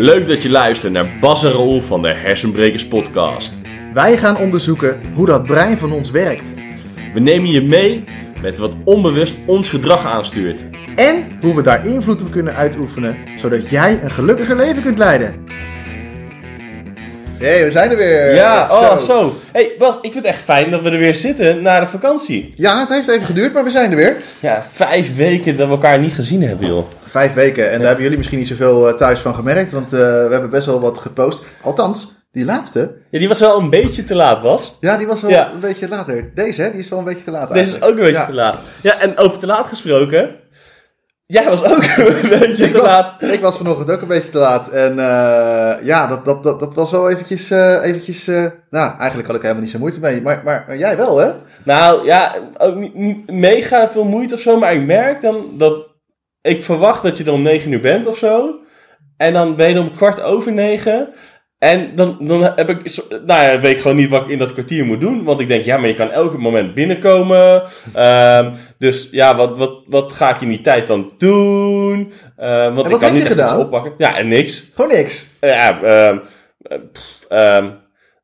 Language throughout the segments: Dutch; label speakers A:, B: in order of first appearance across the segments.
A: Leuk dat je luistert naar Bas en Roel van de Hersenbrekers podcast.
B: Wij gaan onderzoeken hoe dat brein van ons werkt.
A: We nemen je mee met wat onbewust ons gedrag aanstuurt.
B: En hoe we daar invloed op kunnen uitoefenen, zodat jij een gelukkiger leven kunt leiden. Hé, hey, we zijn er weer.
A: Ja, oh zo. hey Bas, ik vind het echt fijn dat we er weer zitten na de vakantie.
B: Ja, het heeft even geduurd, maar we zijn er weer.
A: Ja, vijf weken dat we elkaar niet gezien hebben, joh.
B: Vijf weken. En daar hebben jullie misschien niet zoveel eh, thuis van gemerkt, want eh, we hebben best wel wat gepost. Althans, die laatste.
A: Ja, die was wel een beetje te laat, Bas.
B: Ja, die was wel
A: Ja.
B: een beetje later. Deze, hè, die is wel een beetje te laat
A: Deze is ook een beetje
B: Ja.
A: te laat. Ja, en over te laat gesproken. Jij was ook een beetje
B: Ik
A: te
B: was,
A: laat.
B: ik was vanochtend ook een beetje te laat. En eh, ja, dat, dat, dat, dat was wel eventjes... eventjes nou, eigenlijk had ik helemaal niet zo moeite mee. Maar, maar, maar jij wel, hè?
A: Nou ja, ook niet, niet mega veel moeite of zo, maar ik merk dan dat ik verwacht dat je er om 9 uur bent of zo. En dan ben je om kwart over negen. En dan, dan heb ik, nou ja, weet ik gewoon niet wat ik in dat kwartier moet doen. Want ik denk, ja, maar je kan elk moment binnenkomen. Ehm, dus ja, wat, wat, wat ga ik in die tijd dan doen? Ehm, want
B: wat
A: ik kan
B: heb
A: niet
B: je
A: echt iets oppakken. Ja, en niks.
B: Gewoon niks.
A: Ja, ehm, eh, ehm,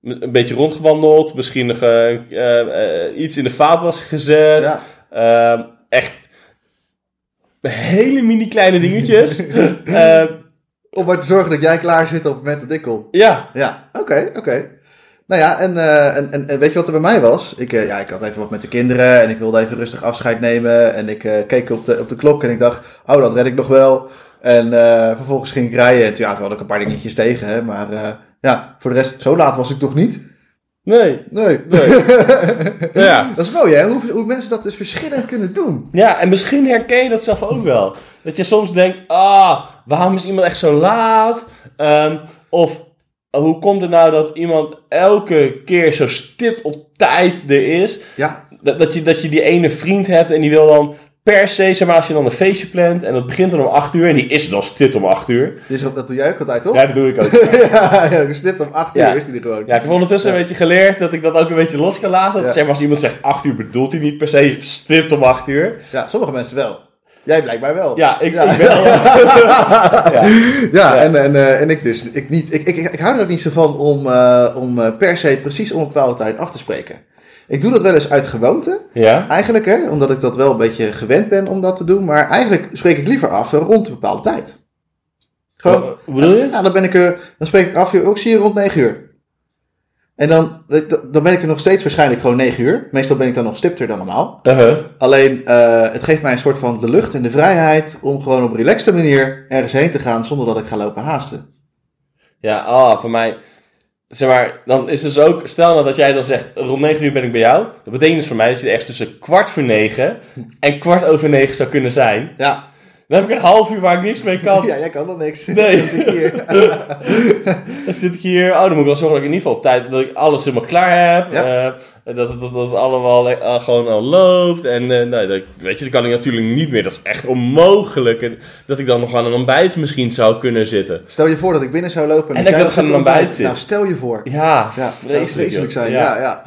A: een beetje rondgewandeld. Misschien nog eh, eh, eh, iets in de vaatwas gezet.
B: Ja.
A: Hele mini kleine dingetjes. Ehm,
B: Om maar te zorgen dat jij klaar zit op het moment dat ik kom.
A: ja,
B: Ja, oké, oké. Nou ja, en, eh, en, en, weet je wat er bij mij was? Ik, eh, ja, ik had even wat met de kinderen en ik wilde even rustig afscheid nemen. En ik eh, keek op de, op de klok en ik dacht, oh, dat red ik nog wel. En eh, vervolgens ging ik rijden. En toen, ja, toen had ik een paar dingetjes tegen, hè. Maar eh, ja, voor de rest, zo laat was ik toch niet?
A: Nee.
B: Nee.
A: Ja.
B: Dat is mooi, hè? Hoe, hoe mensen dat dus verschillend kunnen doen.
A: ja, en misschien herken je dat zelf ook wel. Dat je soms denkt, ah, waarom is iemand echt zo laat? Ehm, of hoe komt het nou dat iemand elke keer zo stipt op tijd er is?
B: Ja,
A: Dat, dat, je, dat je die ene vriend hebt en die wil dan per se, zeg maar, als je dan een feestje plant en dat begint dan om 8 uur en die is dan stipt om 8 uur.
B: dus dat, dat doe jij ook altijd, toch?
A: Ja, dat doe ik ook.
B: ja, ja, gestipt om 8 uur
A: Ja.
B: is die er gewoon.
A: Ja, ik heb ondertussen een beetje geleerd dat ik dat ook een beetje los kan laten. Dat zeg maar, als iemand zegt 8 uur, bedoelt hij niet per se stipt om 8 uur.
B: Ja, sommige mensen wel. Jij blijkbaar wel.
A: Ja, ik,
B: Ja.
A: ik wel. ja.
B: Ja, En, en, eh, en ik dus. Ik, niet, ik, ik, ik hou er ook niet zo van om, eh, om eh, per se precies om een bepaalde tijd af te spreken. Ik doe dat wel eens uit gewoonte,
A: ja?
B: eigenlijk, hè, omdat ik dat wel een beetje gewend ben om dat te doen. Maar eigenlijk spreek ik liever af rond een bepaalde tijd. Gewoon,
A: Wat bedoel je?
B: ja, dan, ben ik er, dan spreek ik af, joh, ik zie je rond 9 uur. En dan, dan ben ik er nog steeds waarschijnlijk gewoon 9 uur. Meestal ben ik dan nog stipter dan normaal.
A: Uh-huh.
B: Alleen, eh, het geeft mij een soort van de lucht en de vrijheid om gewoon op een relaxte manier ergens heen te gaan zonder dat ik ga lopen haasten.
A: Ja, ah, voor mij... Zeg maar, dan is dus ook... Stel nou dat jij dan zegt, rond 9 uur ben ik bij jou. Dat betekent dus voor mij dat je ergens tussen kwart voor 9 en kwart over 9 zou kunnen zijn.
B: Ja,
A: Dan heb ik een half uur waar ik niks mee kan.
B: ja jij kan nog niks.
A: Nee.
B: Dan zit ik hier.
A: Dan zit ik hier. Oh, dan moet ik wel zorgen dat ik in ieder geval op tijd dat ik alles helemaal klaar heb.
B: Ja.
A: Eh, dat, dat, dat het allemaal eh, gewoon al loopt. En eh, nou, dat, weet je, dat kan ik natuurlijk niet meer. Dat is echt onmogelijk. En dat ik dan nog aan een ontbijt misschien zou kunnen zitten.
B: Stel je voor dat ik binnen zou lopen
A: En
B: dat
A: dat ik
B: nog
A: aan een ontbijt zit.
B: Nou, stel je voor.
A: Ja,
B: Ja, het zou vreselijk zijn. Ja, ja.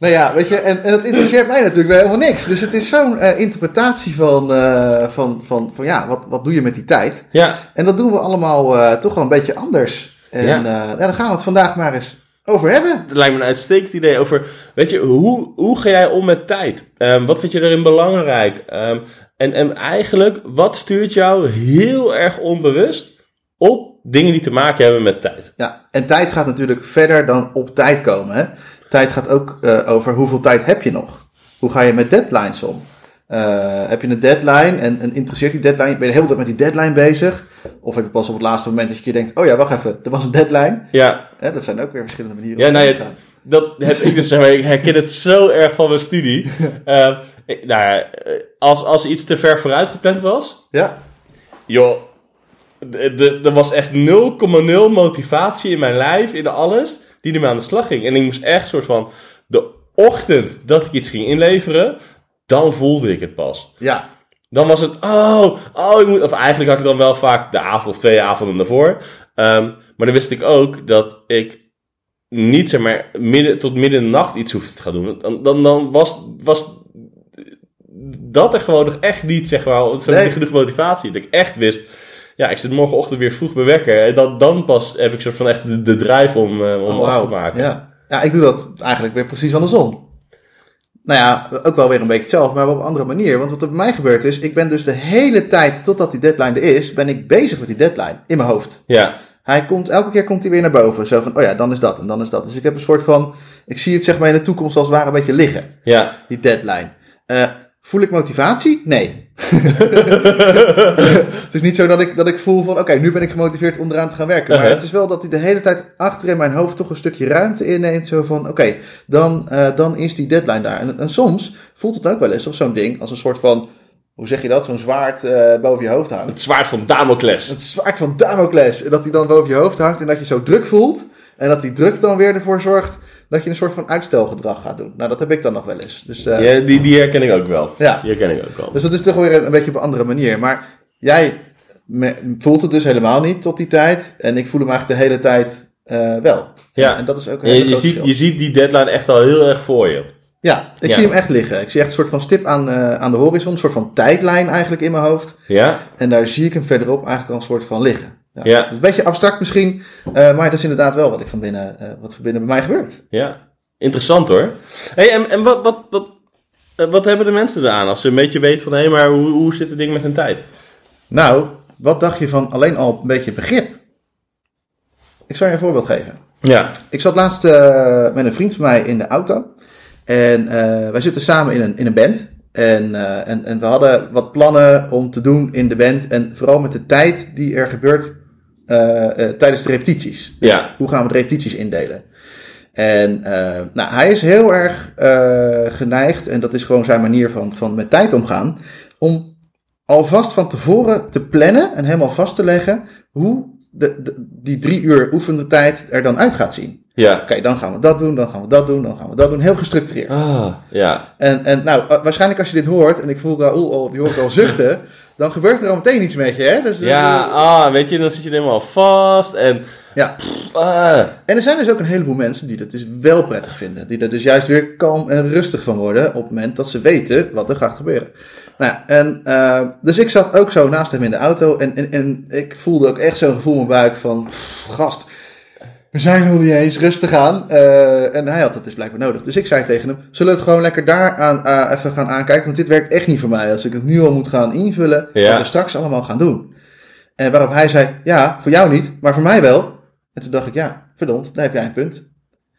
B: Nou ja, weet je, en, en dat interesseert mij natuurlijk wel helemaal niks. Dus het is zo'n eh, interpretatie van, eh, van, van, van, ja, wat, wat doe je met die tijd?
A: Ja,
B: En dat doen we allemaal eh, toch wel een beetje anders. En
A: Ja.
B: ja. daar gaan we het vandaag maar eens over hebben.
A: dat lijkt me een uitstekend idee over, weet je, hoe, hoe ga jij om met tijd? Ehm, wat vind je erin belangrijk? Ehm, en, en eigenlijk, wat stuurt jou heel erg onbewust op dingen die te maken hebben met tijd?
B: Ja, en tijd gaat natuurlijk verder dan op tijd komen. Hè? Tijd gaat ook eh, over hoeveel tijd heb je nog? Hoe ga je met deadlines om? Eh, heb je een deadline en, en interesseert die deadline? Ben je de hele tijd met die deadline bezig? Of heb je pas op het laatste moment dat je denkt, oh ja, wacht even, er was een deadline.
A: Ja,
B: dat zijn ook weer verschillende manieren
A: Ja,
B: om
A: nou ja, dat heb ik dus, zeg maar, ik herken het zo erg van mijn studie. Ik- nou ja, eh, als, als iets te ver vooruit gepland was,
B: Ja,
A: joh, er was echt 0,0 motivatie in mijn lijf, in alles, die ermee aan de slag ging. En ik moest echt soort van, de ochtend dat ik iets ging inleveren, dan voelde ik het pas.
B: ja,
A: Dan was het, oh, oh, ik moet, of eigenlijk had ik dan wel vaak de avond of twee avonden ervoor. Ehm, maar dan wist ik ook dat ik niet, zeg maar, midden, tot midden in de nacht iets hoefde te gaan doen. Dan, dan, dan was, was dat er gewoon nog echt niet, zeg maar, zo
B: Nee.
A: genoeg motivatie. Dat ik echt wist, ja, ik zit morgenochtend weer vroeg bij wekker. En dan, dan pas heb ik soort van echt de, de drive om, eh, om
B: Oh,
A: af te maken.
B: Ja. ja, ik doe dat eigenlijk weer precies andersom. Nou ja, ook wel weer een beetje hetzelfde, maar op een andere manier. Want wat er bij mij gebeurt is, ik ben dus de hele tijd, totdat die deadline er is, ben ik bezig met die deadline in mijn hoofd.
A: Ja,
B: Hij komt, elke keer komt hij weer naar boven. Zo van, oh ja, dan is dat en dan is dat. Dus ik heb een soort van, ik zie het zeg maar in de toekomst als het ware een beetje liggen.
A: ja.
B: Die deadline. Eh, voel ik motivatie? Nee. het is niet zo dat ik, dat ik voel van, oké, nu ben ik gemotiveerd om eraan te gaan werken. Maar
A: Uh-huh.
B: het is wel dat hij de hele tijd achter in mijn hoofd toch een stukje ruimte inneemt. Zo van, oké, dan, eh, dan is die deadline daar. En, en soms voelt het ook wel eens of zo'n ding als een soort van, hoe zeg je dat, zo'n zwaard eh, boven je hoofd hangt.
A: Het zwaard van Damocles.
B: Het zwaard van Damocles. En dat die dan boven je hoofd hangt en dat je zo druk voelt. En dat die druk dan weer ervoor zorgt dat je een soort van uitstelgedrag gaat doen. Nou, dat heb ik dan nog wel eens. Dus, eh,
A: Ja, die, die herken ik ook wel.
B: ja.
A: Die herken ik ook wel.
B: Dus dat is toch weer een, een beetje op een andere manier. Maar jij me- voelt het dus helemaal niet tot die tijd. En ik voel hem eigenlijk de hele tijd eh, wel.
A: Ja.
B: En dat is ook een hele
A: je, je, ziet, je ziet die deadline echt al heel erg voor je.
B: Ja, ik
A: Ja.
B: zie hem echt liggen. Ik zie echt een soort van stip aan, eh, aan de horizon. Een soort van tijdlijn eigenlijk in mijn hoofd.
A: Ja?
B: En daar zie ik hem verderop eigenlijk al een soort van liggen. Ja. Een beetje abstract misschien. eh, maar dat is inderdaad wel wat, ik van binnen, eh, wat van binnen bij mij gebeurt.
A: Ja. Interessant hoor. Hey, en en wat, wat, wat, eh, wat hebben de mensen eraan als ze een beetje weten van... Hé, maar hoe, hoe zit het ding met hun tijd?
B: Nou, wat dacht je van alleen al een beetje begrip? Ik zal je een voorbeeld geven.
A: Ja.
B: Ik zat laatst met een vriend van mij in de auto. En wij zitten samen in een, in een band. En, en, en we hadden wat plannen om te doen in de band. En vooral met de tijd die er gebeurt tijdens de repetities.
A: Ja.
B: Hoe gaan we de repetities indelen? En eh, nou, hij is heel erg eh, geneigd, en dat is gewoon zijn manier van, van met tijd omgaan, om alvast van tevoren te plannen en helemaal vast te leggen hoe de, de- die drie uur oefende tijd er dan uit gaat zien.
A: Ja.
B: Oké, dan gaan we dat doen, dan gaan we dat doen, dan gaan we dat doen. Heel gestructureerd.
A: Ah, ja.
B: En, en nou, eh, waarschijnlijk als je dit hoort, en ik voel Raoul al, die hoort al zuchten, dan gebeurt er al meteen iets met je, hè? Dus, eh,
A: Ja, ah, weet je, dan zit je helemaal vast en...
B: ja.
A: Ah,
B: En er zijn dus ook een heleboel mensen die dat dus wel prettig vinden. Die er dus juist weer kalm en rustig van worden op het moment dat ze weten wat er gaat gebeuren. Nou ja, en, eh, dus ik zat ook zo naast hem in de auto en, en, en ik voelde ook echt zo'n gevoel in mijn buik van, "Pff, gast, we zijn nog niet eens, rustig aan. Eh, en hij had dat dus blijkbaar nodig. Dus ik zei tegen hem, zullen we het gewoon lekker daar aan, eh, even gaan aankijken, want dit werkt echt niet voor mij. Als ik het nu al moet gaan invullen,
A: Ja.
B: wat we straks allemaal gaan doen. En waarop hij zei, ja, voor jou niet, maar voor mij wel. En toen dacht ik, ja, verdomd, daar heb jij een punt.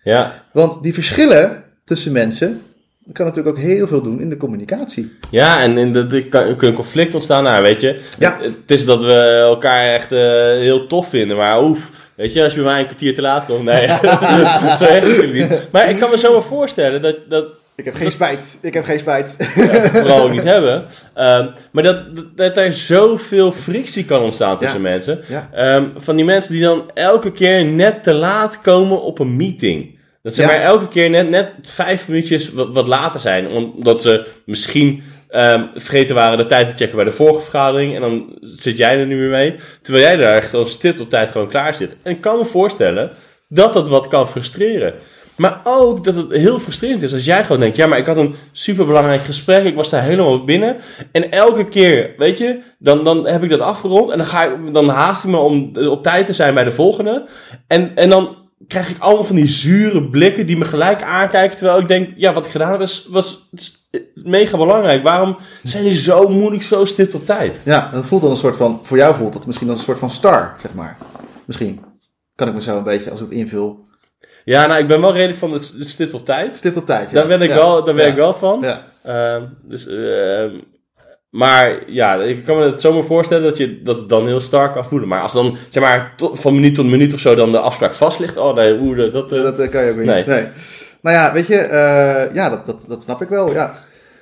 A: ja.
B: Want die verschillen tussen mensen, dat kan natuurlijk ook heel veel doen in de communicatie.
A: Ja, en, dat- er kan, kan een conflict ontstaan. Nou, weet je,
B: Ja.
A: het, het is dat we elkaar echt eh, heel tof vinden, maar oef, weet je, als je bij mij een kwartier te laat komt, nee, zo echt natuurlijk niet. Maar ik kan me zo wel voorstellen dat, dat
B: Ik heb geen spijt, ik heb geen spijt.
A: we vooral ook niet hebben, Ehm, maar dat, dat, dat er zoveel frictie kan ontstaan tussen
B: Ja.
A: mensen.
B: Ja.
A: Ehm, van die mensen die dan elke keer net te laat komen op een meeting. Dat ze
B: Ja.
A: maar elke keer net, net vijf minuutjes wat, wat later zijn. Omdat ze misschien ehm, vergeten waren de tijd te checken bij de vorige vergadering. En dan zit jij er nu weer mee. Terwijl jij daar al stipt op tijd gewoon klaar zit. En ik kan me voorstellen dat dat wat kan frustreren. Maar ook dat het heel frustrerend is als jij gewoon denkt: ja, maar ik had een superbelangrijk gesprek, ik was daar helemaal binnen. En elke keer, weet je, dan, dan heb ik dat afgerond en dan, ga ik, dan haast ik me om op tijd te zijn bij de volgende. En, en dan krijg ik allemaal van die zure blikken die me gelijk aankijken. Terwijl ik denk: ja, wat ik gedaan heb was, was is mega belangrijk. Waarom zijn die zo moeilijk, zo stipt op tijd?
B: Ja, dat voelt dan een soort van, voor jou voelt dat misschien als een soort van star, zeg maar. Misschien. Kan ik me zo een beetje, als ik het invul.
A: Ja, nou, ik ben wel redelijk van de, stipt op tijd.
B: Stipt op tijd, ja.
A: Daar ben ik,
B: Ja.
A: wel, daar ben
B: Ja.
A: ik wel van.
B: Ja.
A: Ehm, dus, ehm, maar ja, ik kan me het zomaar voorstellen dat, je, dat het dan heel sterk kan voelen. Maar als dan, zeg maar, tot- van minuut tot minuut of zo dan de afspraak vast ligt. Oh nee, hoe dat... dat eh,
B: Dat kan je ook weer
A: Nee.
B: niet. Nee. Nou ja, weet je, eh, ja, dat, dat, dat snap ik wel, ja.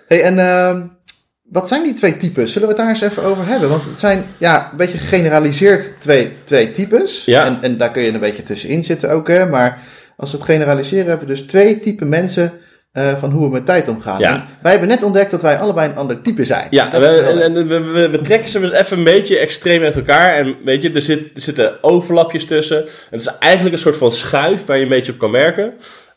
B: hey, en ehm, wat zijn die twee types? Zullen we het daar eens even over hebben? Want het zijn, ja, een beetje gegeneraliseerd twee, twee types.
A: Ja.
B: En, en daar kun je een beetje tussenin zitten ook, hè. Maar als we het generaliseren, hebben we dus twee typen mensen eh, van hoe we met tijd omgaan.
A: Ja.
B: Wij hebben net ontdekt dat wij allebei een ander type zijn.
A: Ja,
B: Dat
A: we, en, we, we, we trekken ze even een beetje extreem uit elkaar. En weet je, er, zit, er zitten overlapjes tussen. Het is eigenlijk een soort van schuif waar je een beetje op kan werken.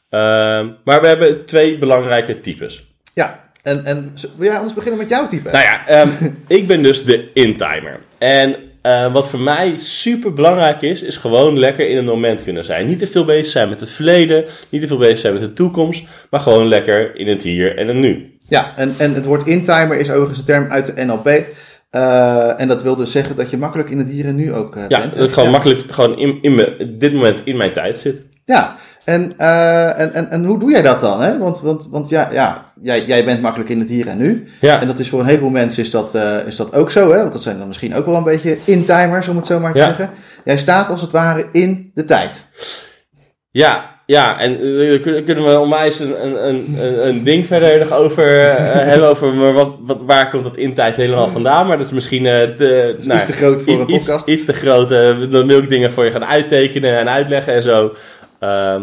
A: Ehm, maar we hebben twee belangrijke types.
B: ja. En, en wil jij anders beginnen met jouw type?
A: Nou ja, ehm, ik ben dus de intimer. En eh, wat voor mij super belangrijk is, is gewoon lekker in het moment kunnen zijn. Niet te veel bezig zijn met het verleden, niet te veel bezig zijn met de toekomst, maar gewoon lekker in het hier en het nu.
B: Ja, en, en het woord intimer is overigens een term uit de NLP. Eh, en dat wil dus zeggen dat je makkelijk in het hier en nu ook eh,
A: Ja,
B: bent.
A: dat ik gewoon makkelijk gewoon in, in me, dit moment in mijn tijd zit.
B: Ja, en, en, en, en hoe doe jij dat dan? Hè? Want, want, want ja, ja jij, jij bent makkelijk in het hier en nu.
A: Ja,
B: En dat is voor een heleboel mensen is dat, eh, is dat ook zo. Hè? Want dat zijn dan misschien ook wel een beetje intimers, om het zo maar te
A: Ja.
B: zeggen. Jij staat als het ware in de tijd.
A: ja, ja. en eh, kunnen, kunnen we onwijs een, een, een, een- een ding verder nog over eh, hebben over maar wat, wat, waar komt dat in tijd helemaal vandaan. Maar dat is misschien eh, te,
B: Dat is iets te groot voor een podcast.
A: iets te groot. eh, dan wil ik dingen voor je gaan uittekenen en uitleggen en zo. Ehm,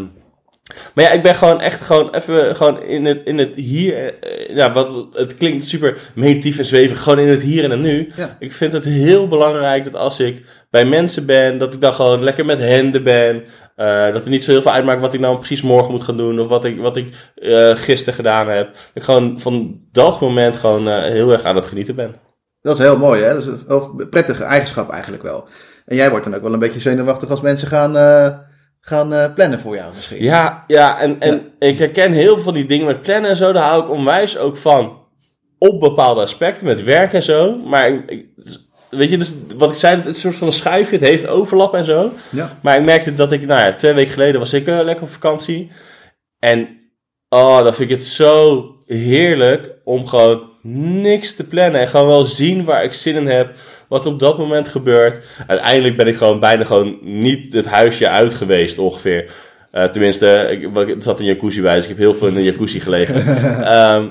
A: maar ja, ik ben gewoon echt gewoon even gewoon in het, in het hier. eh, ja, wat, het klinkt super meditief en zwevig. Gewoon in het hier en het nu.
B: Ja.
A: Ik vind het heel belangrijk dat als ik bij mensen ben, dat ik dan gewoon lekker met hen ben. Eh, dat er niet zo heel veel uitmaakt wat ik nou precies morgen moet gaan doen. Of wat ik, wat ik eh, gisteren gedaan heb. Dat ik gewoon van dat moment gewoon eh, heel erg aan het genieten ben.
B: Dat is heel mooi, hè? Dat is een prettige eigenschap eigenlijk wel. En jij wordt dan ook wel een beetje zenuwachtig als mensen gaan, eh, gaan eh, plannen voor jou misschien.
A: Ja, ja en, en ik herken heel veel van die dingen met plannen en zo. Daar hou ik onwijs ook van. Op bepaalde aspecten, met werk en zo. Maar ik- weet je, dus wat ik zei, het is een soort van een schuifje. Het heeft overlap en zo.
B: Ja.
A: Maar ik merkte dat ik, nou ja, twee weken geleden was ik eh, lekker op vakantie. En oh, dan vind ik het zo heerlijk om gewoon niks te plannen. En gewoon wel zien waar ik zin in heb. Wat op dat moment gebeurt. Uiteindelijk ben ik gewoon bijna gewoon niet het huisje uit geweest ongeveer. Eh, tenminste, ik, er zat een jacuzzi bij, dus ik heb heel veel in een jacuzzi gelegen. Ehm,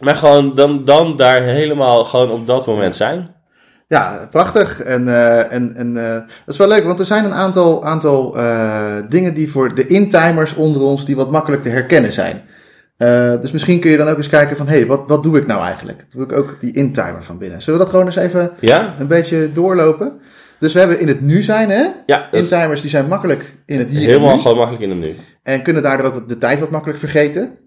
A: maar gewoon dan, dan daar helemaal gewoon op dat moment zijn.
B: Ja, prachtig. En, eh, en, en eh, dat is wel leuk, want er zijn een aantal, aantal dingen die voor de intimers onder ons die wat makkelijk te herkennen zijn. Eh, dus misschien kun je dan ook eens kijken van, hé, hey, wat, wat doe ik nou eigenlijk? Doe ik ook die intimer van binnen? Zullen we dat gewoon eens even
A: Ja?
B: een beetje doorlopen? Dus we hebben in het nu zijn, hè?
A: Ja,
B: Intimers die zijn makkelijk in het hier en
A: helemaal
B: nu.
A: gewoon makkelijk in het nu.
B: En kunnen daardoor ook de tijd wat makkelijk vergeten.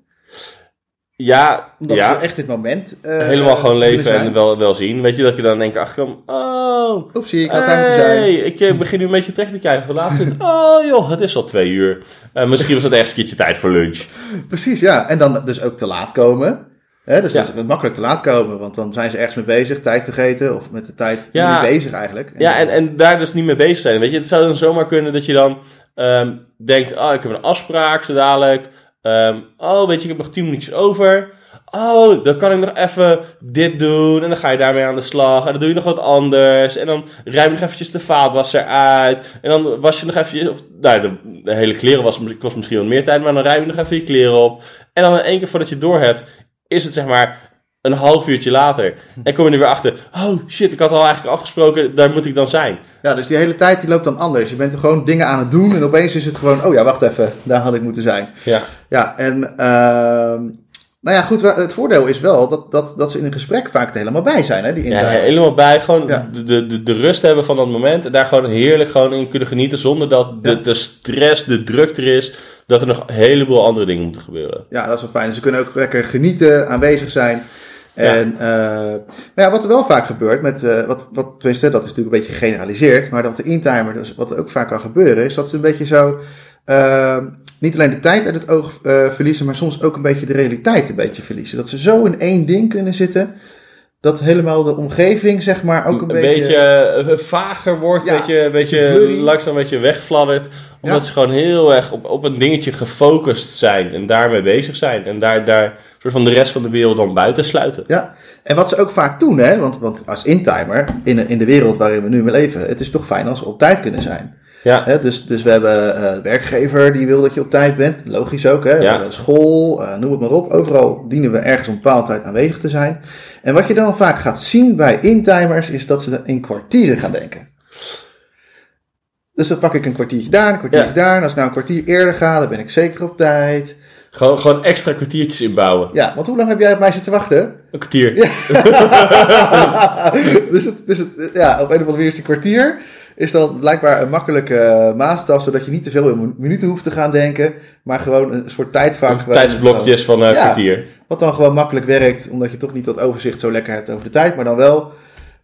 A: Ja,
B: Omdat
A: ja.
B: ze echt dit moment eh,
A: helemaal gewoon leven en wel, wel zien. Weet je, dat je dan denkt, ach kom, oh,
B: Oepsie, ik had daar moeten zijn.
A: hey, ik eh, begin nu een beetje terug te kijken. Hoe laat is het? Oh joh, het is al twee uur. Eh, misschien was het ergens een keertje tijd voor lunch.
B: Precies, ja. En dan dus ook te laat komen. Hè, dus
A: Ja.
B: dat is makkelijk te laat komen, want dan zijn ze ergens mee bezig, tijd vergeten, of met de tijd
A: Ja.
B: mee bezig eigenlijk.
A: Ja, en, en daar dus niet mee bezig zijn. Weet je, het zou dan zomaar kunnen dat je dan ehm, denkt, oh, ik heb een afspraak zo dadelijk. Ehm, oh, weet je, ik heb nog tien minuutjes over. Oh, dan kan ik nog even dit doen. En dan ga je daarmee aan de slag. En dan doe je nog wat anders. En dan ruim je nog eventjes de vaatwasser uit. En dan was je nog even... Of, nou, de, hele kleren was, kost misschien wat meer tijd. Maar dan ruim je nog even je kleren op. En dan in één keer voordat je door hebt... Is het zeg maar een half uurtje later. En kom je er weer achter. Oh shit, ik had al eigenlijk afgesproken. Daar moet ik dan zijn.
B: Ja, dus die hele tijd die loopt dan anders. Je bent er gewoon dingen aan het doen en opeens is het gewoon, oh ja, wacht even, daar had ik moeten zijn.
A: Ja.
B: Ja, en ehm, nou ja, goed, het voordeel is wel dat, dat, dat ze in een gesprek vaak er helemaal bij zijn, hè, die
A: Ja, helemaal bij. Gewoon
B: Ja.
A: de, de, de, de rust hebben van dat moment. En daar gewoon heerlijk gewoon in kunnen genieten. Zonder dat de,
B: Ja.
A: de stress, de druk er is. Dat er nog een heleboel andere dingen moeten gebeuren.
B: Ja, dat is wel fijn. Ze kunnen ook lekker genieten, aanwezig zijn. En maar ja, wat er wel vaak gebeurt, met, eh, wat, wat, tenminste, dat is natuurlijk een beetje gegeneraliseerd, maar dat de intimer, dus wat er ook vaak kan gebeuren, is dat ze een beetje zo, eh, niet alleen de tijd uit het oog eh, verliezen, maar soms ook een beetje de realiteit een beetje verliezen. Dat ze zo in één ding kunnen zitten, dat helemaal de omgeving, zeg maar, ook een,
A: een beetje, vager wordt.
B: Ja,
A: een beetje, een beetje langzaam een beetje wegfladdert. Omdat
B: Ja.
A: ze gewoon heel erg op, op een dingetje gefocust zijn. En daarmee bezig zijn. En daar, daar soort van de rest van de wereld dan buiten sluiten.
B: Ja, en wat ze ook vaak doen, hè, want, want als intimer, in, in de wereld waarin we nu mee leven, het is toch fijn als we op tijd kunnen zijn.
A: Ja,
B: Hè, dus, dus we hebben de werkgever die wil dat je op tijd bent. Logisch ook. Hè?
A: Ja.
B: school, eh, noem het maar op. Overal dienen we ergens op een bepaalde tijd aanwezig te zijn. En wat je dan vaak gaat zien bij intimers is dat ze in kwartieren gaan denken. Dus dan pak ik een kwartiertje daar, een kwartiertje
A: Ja.
B: daar. En als ik nou een kwartier eerder ga, dan ben ik zeker op tijd.
A: gewoon, gewoon extra kwartiertjes inbouwen.
B: Ja, want hoe lang heb jij op mij zitten wachten?
A: Een kwartier.
B: dus het, dus het, ja, op een of andere manier is die kwartier is dan blijkbaar een makkelijke eh, maatstaf, zodat je niet te veel in minuten hoeft te gaan denken, maar gewoon een soort tijdvak.
A: Tijdsblokjes van een
B: Ja.
A: kwartier.
B: Wat dan gewoon makkelijk werkt, omdat je toch niet dat overzicht zo lekker hebt over de tijd, maar dan wel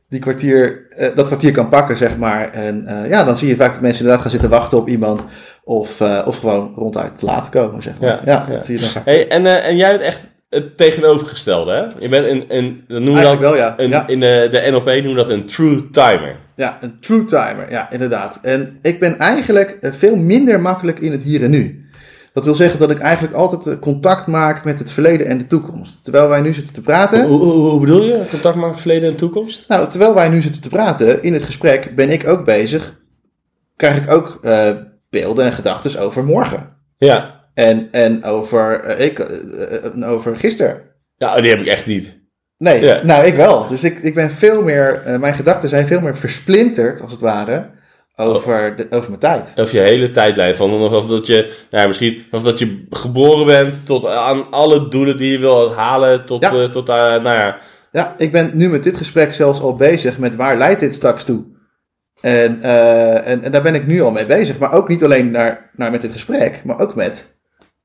B: die kwartier, eh, dat kwartier kan pakken, zeg maar. En eh, ja, dan zie je vaak dat mensen inderdaad gaan zitten wachten op iemand. Of, eh, of gewoon ronduit te laat komen, zeg maar.
A: Ja,
B: Ja,
A: ja.
B: dat zie je dan vaak.
A: Hey, en, en jij bent echt het tegenovergestelde, hè? Je bent een, een dat noemen we dan,
B: wel, ja.
A: een,
B: ja.
A: in de, de NLP noemen we dat een true timer.
B: Ja, een true timer. Ja, inderdaad. En ik ben eigenlijk veel minder makkelijk in het hier en nu. Dat wil zeggen dat ik eigenlijk altijd eh, contact maak met het verleden en de toekomst. Terwijl wij nu zitten te praten.
A: Hoe, hoe, hoe bedoel je? Contact maken met verleden en toekomst?
B: Nou, terwijl wij nu zitten te praten in het gesprek, ben ik ook bezig. Krijg ik ook eh, beelden en gedachten over morgen.
A: Ja.
B: En, en over, eh, ik, over gisteren.
A: Ja, die heb ik echt niet.
B: Nee,
A: Ja.
B: nou ik wel. Dus ik, ik ben veel meer, mijn gedachten zijn veel meer versplinterd, als het ware, over, de, over mijn tijd.
A: Of je hele tijdlijn van of, dat je, nou ja, misschien, of dat je geboren bent tot aan alle doelen die je wil halen, tot,
B: Ja.
A: eh, tot nou ja,
B: Ja, ik ben nu met dit gesprek zelfs al bezig met waar leidt dit straks toe. En, eh, en, en daar ben ik nu al mee bezig. Maar ook niet alleen naar, naar met dit gesprek, maar ook met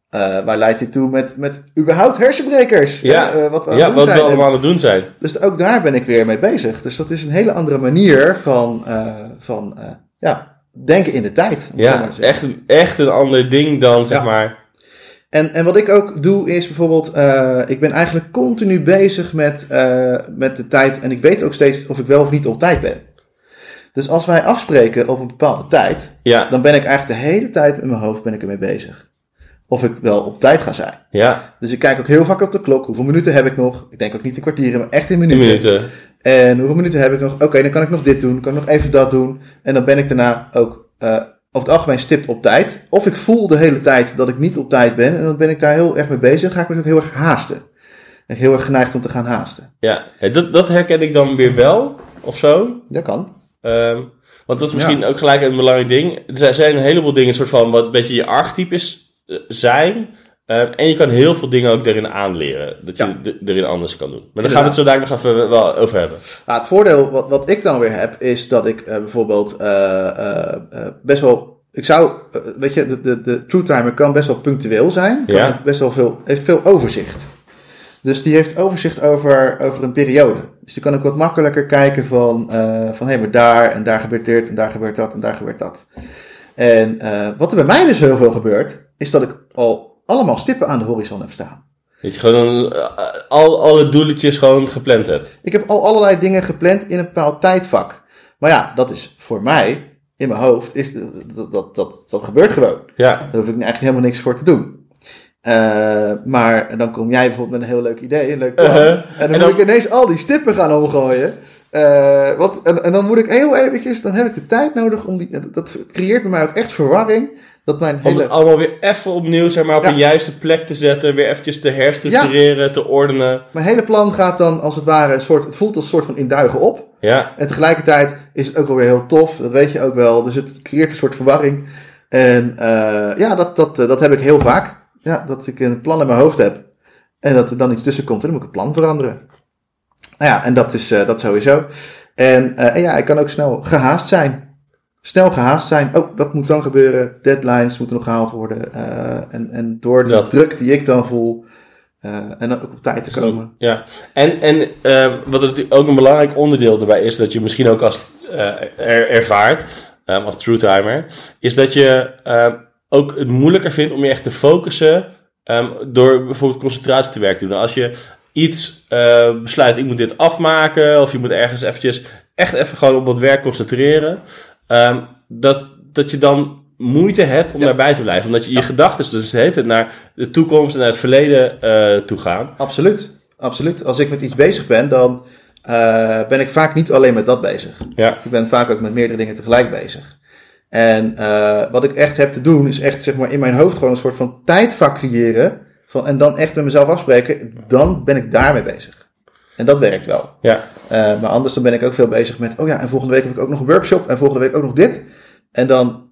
B: eh, waar leidt dit toe met, met überhaupt hersenbrekers.
A: Ja.
B: Wat we
A: ja wat we allemaal aan het doen zijn.
B: Dus ook daar ben ik weer mee bezig. Dus dat is een hele andere manier van, van ja, denken in de tijd.
A: Ja, echt, echt een ander ding dan, zeg
B: Ja.
A: maar.
B: En, en wat ik ook doe is bijvoorbeeld, eh, ik ben eigenlijk continu bezig met, eh, met de tijd. En ik weet ook steeds of ik wel of niet op tijd ben. Dus als wij afspreken op een bepaalde tijd,
A: Ja,
B: dan ben ik eigenlijk de hele tijd met mijn hoofd ben ik ermee bezig. Of ik wel op tijd ga zijn.
A: ja,
B: Dus ik kijk ook heel vaak op de klok. Hoeveel minuten heb ik nog? Ik denk ook niet in kwartieren, maar echt in minuten.
A: minuten.
B: En hoeveel minuten heb ik nog? Oké, dan kan ik nog dit doen. Kan ik nog even dat doen. En dan ben ik daarna ook eh, over het algemeen stipt op tijd. Of ik voel de hele tijd dat ik niet op tijd ben. En dan ben ik daar heel erg mee bezig. Dan ga ik me ook heel erg haasten. En heel erg geneigd om te gaan haasten.
A: Ja, Ja, dat, dat herken ik dan weer wel, of zo.
B: Dat kan.
A: Ehm, want dat is misschien ook gelijk een belangrijk ding. Er zijn een heleboel dingen, soort van, wat een beetje je archetypes eh, zijn. Ehm, en je kan heel veel dingen ook erin aanleren. Dat je
B: Ja.
A: erin anders kan doen. Maar daar gaan we het zo dadelijk nog even wel over hebben.
B: Nou, het voordeel wat, wat ik dan weer heb, is dat ik eh, bijvoorbeeld eh, eh, best wel. Ik zou, weet je, de, de, de True Timer kan best wel punctueel zijn. Kan
A: Ja.
B: best wel veel, heeft veel overzicht. Dus die heeft overzicht over, over een periode. Dus die kan ook wat makkelijker kijken van, van hé, maar daar en daar gebeurt dit en daar gebeurt dat en daar gebeurt dat. En wat er bij mij dus heel veel gebeurt, is dat ik al allemaal stippen aan de horizon heb staan.
A: Dat je gewoon eh, al, alle doeletjes gewoon gepland hebt.
B: Ik heb al allerlei dingen gepland in een bepaald tijdvak. Maar ja, dat is voor mij, in mijn hoofd, is, dat, dat, dat, dat gebeurt gewoon.
A: Ja,
B: Daar hoef ik eigenlijk helemaal niks voor te doen. Eh, maar dan kom jij bijvoorbeeld met een heel leuk idee, een leuk plan.
A: Uh-huh.
B: En dan
A: En
B: moet ik ineens al die stippen gaan omgooien. Eh, wat, en, en dan moet ik heel eventjes, dan heb ik de tijd nodig om die, dat creëert bij mij ook echt verwarring. Dat mijn
A: om
B: hele...
A: het allemaal weer even opnieuw zeg maar, op
B: Ja.
A: een juiste plek te zetten. Weer eventjes te herstructureren, te ordenen.
B: Mijn hele plan gaat dan als het ware een soort, het voelt als een soort van induigen op.
A: Ja,
B: En tegelijkertijd is het ook wel weer heel tof, dat weet je ook wel. Dus het creëert een soort verwarring. En eh, ja, dat, dat, eh, dat heb ik heel vaak. Ja, dat ik een plan in mijn hoofd heb. En dat er dan iets tussen komt en dan moet ik het plan veranderen. Nou ja, en dat is eh, dat sowieso. En, eh, en ja, ik kan ook snel gehaast zijn. Snel gehaast zijn. Oh, dat moet dan gebeuren. Deadlines moeten nog gehaald worden. eh, en, en door de
A: Dat.
B: druk die ik dan voel. eh, en dan ook op tijd te komen.
A: ja. En, en eh, wat ook een belangrijk onderdeel erbij is, dat je misschien ook als er, ervaart, als true timer, is dat je ook het moeilijker vindt om je echt te focussen ehm, door bijvoorbeeld concentratiewerk te doen. Als je iets besluit, ik moet dit afmaken, of je moet ergens eventjes echt even gewoon op wat werk concentreren, ehm, dat, dat je dan moeite hebt om
B: Ja.
A: daarbij te blijven. Omdat je je gedachten dus tijd naar de toekomst en naar het verleden eh toe gaan.
B: Absoluut, absoluut. Als ik met iets bezig ben, dan eh, ben ik vaak niet alleen met dat bezig.
A: Ja,
B: Ik ben vaak ook met meerdere dingen tegelijk bezig. En eh, wat ik echt heb te doen, is echt zeg maar in mijn hoofd gewoon een soort van tijdvak creëren. Van, en dan echt met mezelf afspreken, dan ben ik daarmee bezig. En dat werkt wel.
A: ja,
B: Eh, maar anders dan ben ik ook veel bezig met, oh ja, en volgende week heb ik ook nog een workshop en volgende week ook nog dit. En dan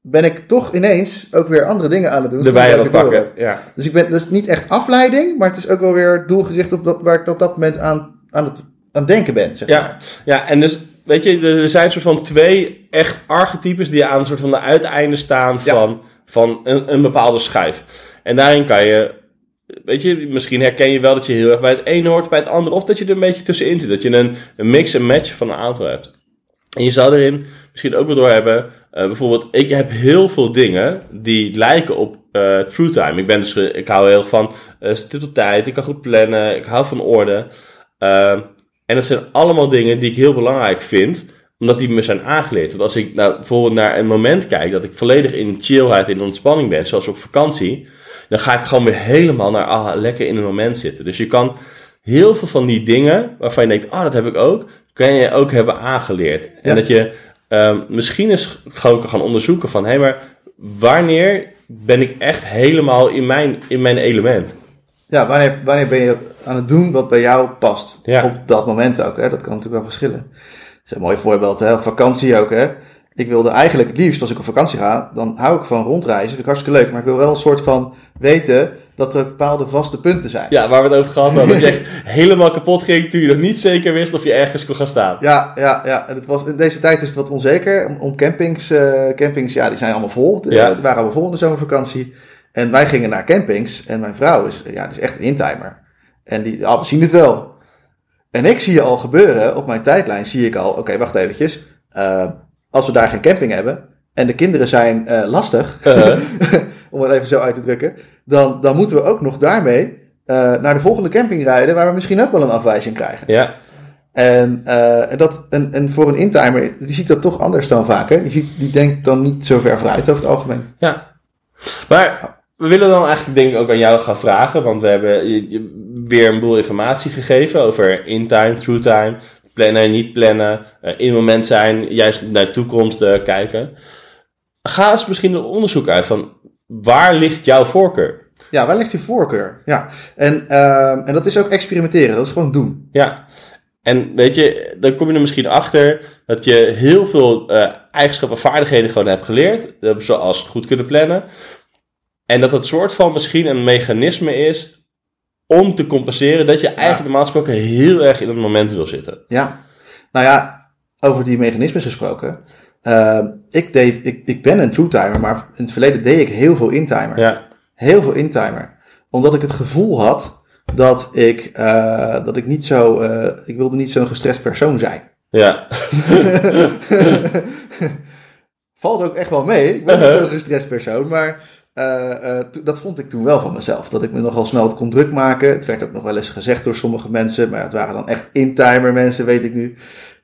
B: ben ik toch ineens ook weer andere dingen aan het doen.
A: erbij aan het pakken. Ja.
B: Dus ik ben, dat is niet echt afleiding, maar het is ook wel weer doelgericht op dat, waar ik op dat moment aan, aan, het, aan het denken ben. Zeg
A: Ja,
B: maar.
A: ja, en dus, weet je, er zijn soort van twee echt archetypes die aan een soort van de uiteinden staan
B: Ja.
A: van, van een, een bepaalde schijf. En daarin kan je weet je, misschien herken je wel dat je heel erg bij het ene hoort, bij het andere. Of dat je er een beetje tussenin zit. Dat je een, een mix en match van een aantal hebt. En je zou erin misschien ook wel door hebben. eh, bijvoorbeeld, ik heb heel veel dingen die lijken op eh true time. Ik ben dus, ge- ik hou heel erg van eh op tijd. Ik kan goed plannen. Ik hou van orde. Ehm, en dat zijn allemaal dingen die ik heel belangrijk vind omdat die me zijn aangeleerd. Want als ik nou, bijvoorbeeld naar een moment kijk dat ik volledig in chillheid, in ontspanning ben, zoals op vakantie, dan ga ik gewoon weer helemaal naar ah, lekker in het moment zitten. Dus je kan heel veel van die dingen waarvan je denkt, ah, dat heb ik ook, kan je ook hebben aangeleerd. En
B: Ja.
A: dat je ehm, misschien eens gewoon gaan onderzoeken van, hé, maar wanneer ben ik echt helemaal in mijn, in mijn element?
B: Ja, wanneer, wanneer ben je aan het doen wat bij jou past?
A: Ja.
B: Op dat moment ook, hè? dat kan natuurlijk wel verschillen. Dat is een mooi voorbeeld, hè? Op vakantie ook. Hè? Ik wilde eigenlijk het liefst, als ik op vakantie ga, dan hou ik van rondreizen. Vind ik hartstikke leuk, maar ik wil wel een soort van weten dat er bepaalde vaste punten zijn.
A: Ja, waar we het over gehad hadden, dat je echt helemaal kapot ging toen je nog niet zeker wist of je ergens kon gaan staan.
B: Ja, ja, ja. En het was, in deze tijd is het wat onzeker. Om, om campings, eh, campings, ja, die zijn allemaal vol.
A: Ja.
B: Die waren allemaal vol in de zomervakantie. En wij gingen naar campings. En mijn vrouw is, ja, die is echt een intimer. En die, ah, we zien het wel. En ik zie je al gebeuren, op mijn tijdlijn zie ik al, oké, wacht eventjes. Eh, als we daar geen camping hebben en de kinderen zijn eh, lastig,
A: Uh,
B: om het even zo uit te drukken, dan, dan moeten we ook nog daarmee eh, naar de volgende camping rijden, waar we misschien ook wel een afwijzing krijgen.
A: ja,
B: En, eh, en, dat, en, en voor een intimer, die ziet dat toch anders dan vaak. Hè? Die, ziet, die denkt dan niet zo ver vooruit over het algemeen.
A: ja. Maar we willen dan eigenlijk denk ik ook aan jou gaan vragen, want we hebben weer een boel informatie gegeven over in-time, true-time, plannen, niet plannen, eh, in het moment zijn, juist naar de toekomst eh, kijken. Ga eens misschien een onderzoek uit van waar ligt jouw voorkeur?
B: Ja, waar ligt je voorkeur? Ja, en, ehm, en dat is ook experimenteren. Dat is gewoon doen.
A: Ja, en weet je, dan kom je er misschien achter dat je heel veel eh, eigenschappen, vaardigheden gewoon hebt geleerd, zoals goed kunnen plannen. En dat het soort van misschien een mechanisme is om te compenseren dat je eigenlijk normaal gesproken heel erg in het moment wil zitten.
B: Ja. Nou ja, over die mechanismes gesproken. Ehm, ik, deed, ik, ik ben een true-timer, maar in het verleden deed ik heel veel in-timer.
A: Ja,
B: Heel veel in-timer. Omdat ik het gevoel had dat ik, eh, dat ik niet zo... eh, ik wilde niet zo'n gestrest persoon zijn.
A: ja,
B: Valt ook echt wel mee. Ik ben niet zo'n gestrest persoon, maar eh, eh, to- dat vond ik toen wel van mezelf. Dat ik me nogal snel kon druk maken. Het werd ook nog wel eens gezegd door sommige mensen, maar het waren dan echt in-timer mensen, weet ik nu.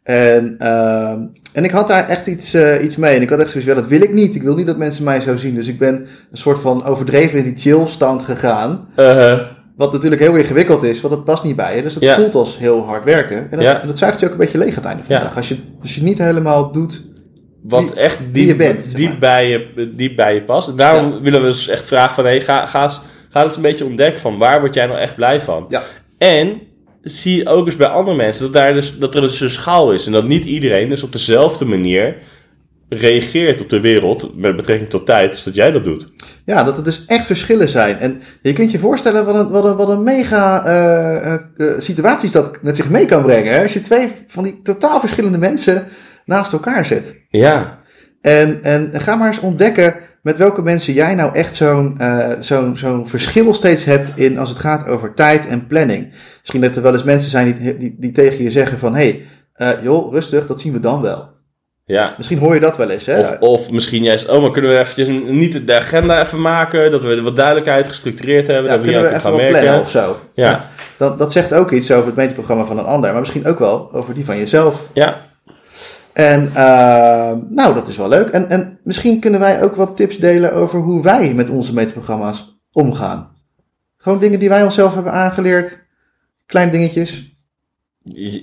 B: En, ehm, en ik had daar echt iets, eh, iets mee. En ik had echt zoiets, wel, dat wil ik niet. Ik wil niet dat mensen mij zo zien. Dus ik ben een soort van overdreven in die chill stand gegaan.
A: eh,
B: Wat natuurlijk heel ingewikkeld is, want het past niet bij je. Dus het
A: Ja.
B: voelt als heel hard werken. En dat,
A: Ja.
B: dat zuigt je ook een beetje leeg aan het einde van de
A: Ja.
B: dag. Als je, als je niet helemaal doet
A: wat echt diep,
B: je bent, zeg
A: diep,
B: maar.
A: bij je, diep bij je past. En daarom willen we dus echt vragen van, hey, ga, ga, eens, ga eens een beetje ontdekken van waar word jij nou echt blij van?
B: Ja.
A: En zie ook eens bij andere mensen dat, daar dus, dat er dus een schaal is. En dat niet iedereen dus op dezelfde manier reageert op de wereld met betrekking tot tijd, als dat jij dat doet.
B: Ja, dat er dus echt verschillen zijn. En je kunt je voorstellen wat een, wat een, wat een mega eh, eh, situaties dat met zich mee kan brengen. Hè? Als je twee van die totaal verschillende mensen naast elkaar zet.
A: Ja,
B: En, en ga maar eens ontdekken met welke mensen jij nou echt zo'n eh, zo'n zo'n verschil steeds hebt in als het gaat over tijd en planning. Misschien dat er wel eens mensen zijn die, die, die tegen je zeggen van... hé, hey, eh, joh, rustig, dat zien we dan wel.
A: ja.
B: Misschien hoor je dat wel eens, hè?
A: Of, of misschien juist, oh, maar kunnen we eventjes een- niet de agenda even maken, dat we wat duidelijkheid gestructureerd hebben,
B: Ja,
A: dat we hier
B: even
A: gaan merken.
B: plannen of zo?
A: Ja.
B: Dat, dat zegt ook iets over het meterprogramma van een ander, maar misschien ook wel over die van jezelf.
A: Ja,
B: En eh, nou, dat is wel leuk. En, en misschien kunnen wij ook wat tips delen over hoe wij met onze meterprogramma's omgaan. Gewoon dingen die wij onszelf hebben aangeleerd. Kleine dingetjes.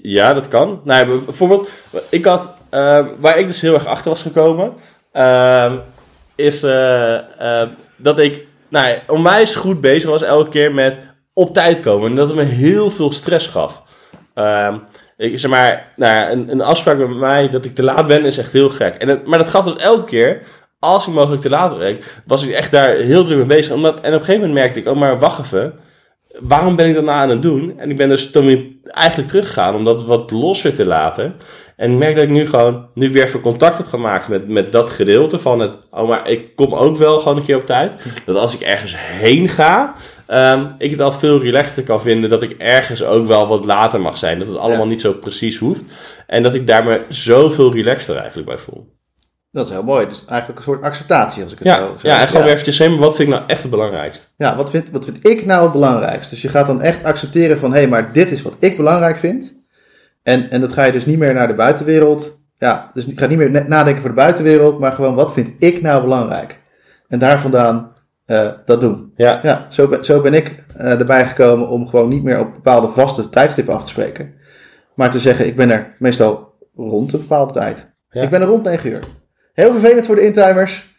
A: Ja, dat kan. Nou, bijvoorbeeld, ik had, eh, waar ik dus heel erg achter was gekomen, eh, is eh, dat ik nou, onwijs goed bezig was elke keer met op tijd komen. En dat het me heel veel stress gaf. Ehm, ik zeg maar, nou een, een afspraak met mij dat ik te laat ben is echt heel gek. En het- maar dat gaf dus elke keer, als ik mogelijk te laat werd, was ik echt daar heel druk mee bezig. Omdat, en op een gegeven moment merkte ik, oh maar wacht even waarom ben ik dat nou aan het doen? En ik ben dus toen weer eigenlijk teruggegaan om dat wat losser te laten. En ik merk dat ik nu gewoon, nu weer even contact heb gemaakt met, met dat gedeelte van het, oh maar ik kom ook wel gewoon een keer op tijd. Dat als ik ergens heen ga, ehm, ik het al veel relaxter kan vinden dat ik ergens ook wel wat later mag zijn. Dat het allemaal
B: Ja.
A: niet zo precies hoeft. En dat ik daar me zoveel relaxter eigenlijk bij voel.
B: Dat is heel mooi. Dus eigenlijk een soort acceptatie als ik het
A: Ja,
B: zo zo
A: ja en gewoon
B: ja.
A: weer eventjes wat vind ik nou echt het belangrijkste?
B: Ja, wat vind, wat vind ik nou het belangrijkste? Dus je gaat dan echt accepteren van, hé, hey, maar dit is wat ik belangrijk vind. En, en dat ga je dus niet meer naar de buitenwereld. Ja, dus je gaat niet meer nadenken voor de buitenwereld, maar gewoon, wat vind ik nou belangrijk? En daar vandaan eh, dat doen.
A: Ja,
B: Ja, zo ben, zo ben ik eh, erbij gekomen om gewoon niet meer op bepaalde vaste tijdstippen af te spreken. Maar te zeggen, ik ben er meestal rond een bepaalde tijd.
A: Ja.
B: Ik ben er rond 9 uur. Heel vervelend voor de intimers.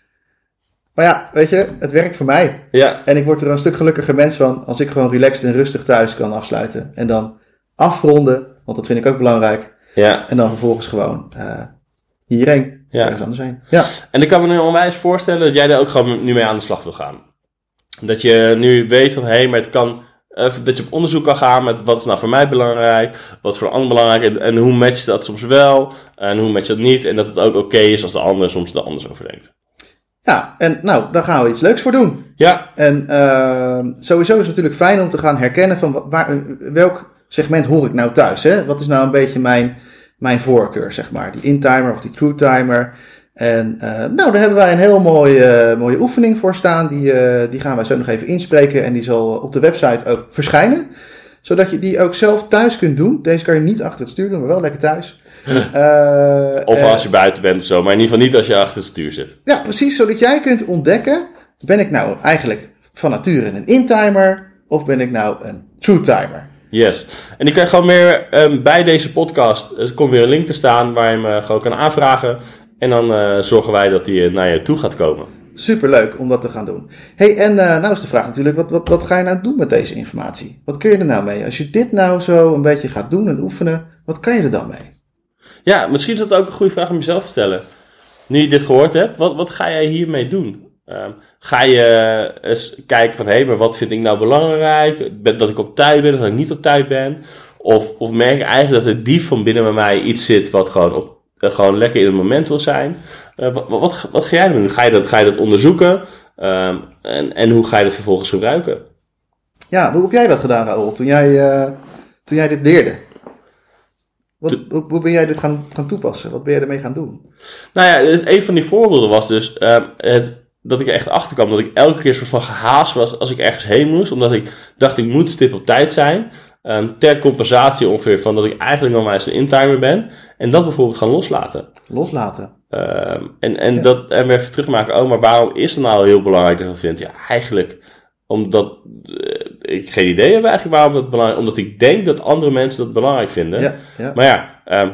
B: Maar ja, weet je, het werkt voor mij.
A: ja,
B: En ik word er een stuk gelukkiger mens van als ik gewoon relaxed en rustig thuis kan afsluiten. En dan afronden, want dat vind ik ook belangrijk.
A: ja.
B: En dan vervolgens gewoon eh, hierheen,
A: Ja.
B: ergens anders heen. Ja,
A: En ik kan me nu onwijs voorstellen dat jij er ook gewoon nu mee aan de slag wil gaan. Dat je nu weet van, hé, hey, maar het kan... eh, dat je op onderzoek kan gaan met wat is nou voor mij belangrijk, wat is voor de ander belangrijk en, en hoe matcht dat soms wel en hoe matcht dat niet. En dat het ook oké is als de ander soms er anders over denkt.
B: ja en nou, daar gaan we iets leuks voor doen.
A: Ja,
B: En ehm, sowieso is het natuurlijk fijn om te gaan herkennen van wa- waar, welk segment hoor ik nou thuis. Hè? Wat is nou een beetje mijn, mijn voorkeur, zeg maar. Die in-timer of die true-timer. En eh, nou, daar hebben wij een heel mooie, mooie oefening voor staan. Die, eh, die gaan wij zo nog even inspreken. En die zal op de website ook verschijnen. Zodat je die ook zelf thuis kunt doen. Deze kan je niet achter het stuur doen, maar wel lekker thuis. Eh,
A: of
B: eh,
A: als je buiten bent of zo, maar in ieder geval niet als je achter het stuur zit.
B: ja, precies. Zodat jij kunt ontdekken, ben ik nou eigenlijk van nature een in-timer of ben ik nou een true-timer?
A: Yes. En die kan je gewoon meer ehm, bij deze podcast. Er komt weer een link te staan waar je hem gewoon kan aanvragen. En dan eh, zorgen wij dat die eh, naar je toe gaat komen.
B: Superleuk om dat te gaan doen. hey, en eh, nou is de vraag natuurlijk, wat, wat, wat ga je nou doen met deze informatie? Wat kun je er nou mee? Als je dit nou zo een beetje gaat doen en oefenen, wat kan je er dan mee?
A: Ja, misschien is dat ook een goede vraag om jezelf te stellen. Nu je dit gehoord hebt, wat, wat ga jij hiermee doen? Ehm, ga je eh, eens kijken van, hé, maar wat vind ik nou belangrijk? Ben- Dat ik op tijd ben of dat ik niet op tijd ben? Of, of merk ik eigenlijk dat er diep van binnen bij mij iets zit wat gewoon, op, eh, gewoon lekker in het moment wil zijn? Eh, wat, wat, ga jij doen? Ga je dat, ga je dat onderzoeken? Ehm, en, en hoe ga je dat vervolgens gebruiken?
B: Ja, hoe heb jij dat gedaan, Raoul, toen jij, toen jij dit leerde? Wat, hoe, hoe ben jij dit gaan, gaan toepassen? Wat ben jij ermee gaan doen?
A: Nou ja, dus een van die voorbeelden was dus ehm, het, dat ik er echt achter kwam dat ik elke keer soort van gehaast was als ik ergens heen moest. Omdat ik dacht ik moet stip op tijd zijn. Ehm, ter compensatie ongeveer van dat ik eigenlijk nog maar eens een intimer ben. En dat bijvoorbeeld gaan loslaten.
B: Loslaten.
A: Ehm, en, en,
B: Ja.
A: dat, en weer even terugmaken, oh, maar waarom is het nou heel belangrijk dat ik dat vind? Ja, eigenlijk omdat eh, ik geen idee heb eigenlijk waarom dat belangrijk Omdat ik denk dat andere mensen dat belangrijk vinden.
B: Ja, ja.
A: Maar ja, ehm,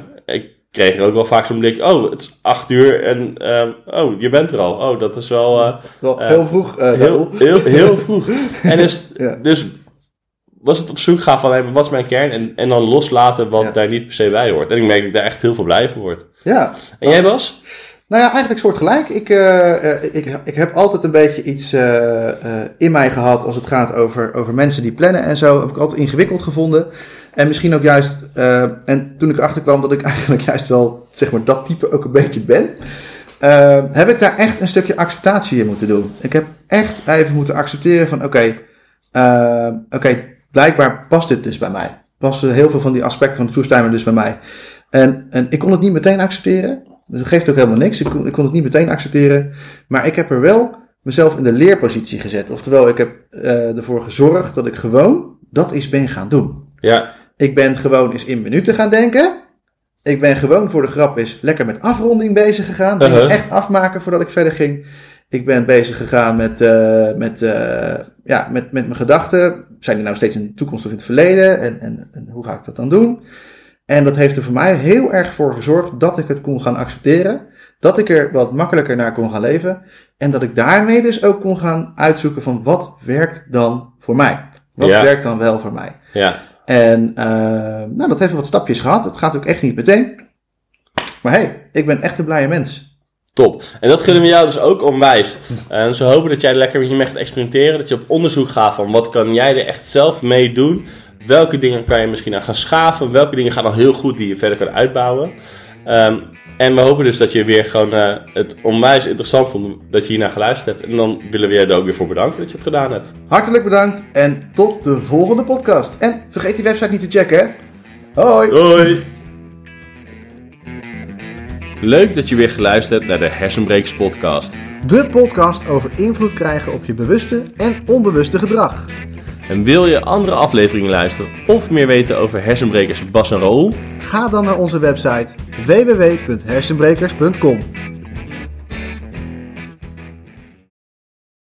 A: kreeg er ook wel vaak zo'n blik, oh, het is acht uur en ehm, oh, je bent er al. Oh, dat is wel eh,
B: Wel
A: eh,
B: heel vroeg, eh,
A: heel, heel, heel vroeg. En dus,
B: Ja.
A: dus was het op zoek gaan van, hey, wat is mijn kern? En, en dan loslaten wat
B: Ja.
A: daar niet per se bij hoort. En ik merk dat ik daar echt heel veel blij van word.
B: Ja,
A: En jij Bas?
B: Nou ja, eigenlijk soortgelijk. Ik, eh, eh, ik, ik heb altijd een beetje iets eh, in mij gehad als het gaat over, over mensen die plannen en zo. Heb ik altijd ingewikkeld gevonden. En misschien ook juist, en toen ik erachter kwam dat ik eigenlijk juist wel, zeg maar, dat type ook een beetje ben. heb ik daar echt een stukje acceptatie in moeten doen. Ik heb echt even moeten accepteren van, oké, oké, blijkbaar past dit dus bij mij. Passen heel veel van die aspecten van de True dus bij mij. En, en ik kon het niet meteen accepteren. Dus dat geeft ook helemaal niks. Ik kon, ik kon het niet meteen accepteren. Maar ik heb er wel mezelf in de leerpositie gezet. Oftewel, ik heb eh, ervoor gezorgd dat ik gewoon dat eens ben gaan doen.
A: Ja,
B: Ik ben gewoon eens in minuten gaan denken. Ik ben gewoon voor de grap eens lekker met afronding bezig gegaan. Dingen
A: Uh-huh.
B: echt afmaken voordat ik verder ging. Ik ben bezig gegaan met, eh, met, eh, ja, met, met mijn gedachten. Zijn die nou steeds in de toekomst of in het verleden? En, en, en hoe ga ik dat dan doen? En dat heeft er voor mij heel erg voor gezorgd dat ik het kon gaan accepteren. Dat ik er wat makkelijker naar kon gaan leven. En dat ik daarmee dus ook kon gaan uitzoeken van wat werkt dan voor mij? Wat
A: Ja.
B: werkt dan wel voor mij?
A: ja.
B: En eh, nou, dat heeft wat stapjes gehad. Het gaat ook echt niet meteen. Maar hey, ik ben echt een blije mens.
A: Top. En dat gunnen we jou dus ook onwijs. En ze hopen dat jij lekker hiermee gaat experimenteren. Dat je op onderzoek gaat van wat kan jij er echt zelf mee doen. Welke dingen kan je misschien aan gaan schaven. Welke dingen gaan al heel goed die je verder kan uitbouwen. Ehm, en we hopen dus dat je weer gewoon eh, het onwijs interessant vond dat je hiernaar geluisterd hebt. En dan willen we je er ook weer voor bedanken dat je het gedaan hebt.
B: Hartelijk bedankt en tot de volgende podcast. En vergeet die website niet te checken, hè? Hoi!
A: Hoi! Leuk dat je weer geluisterd hebt naar de Hersenbrekers podcast.
B: De podcast over invloed krijgen op je bewuste en onbewuste gedrag.
A: En wil je andere afleveringen luisteren of meer weten over hersenbrekers Bas en Raoul?
B: Ga dan naar onze website www.hersenbrekers.com.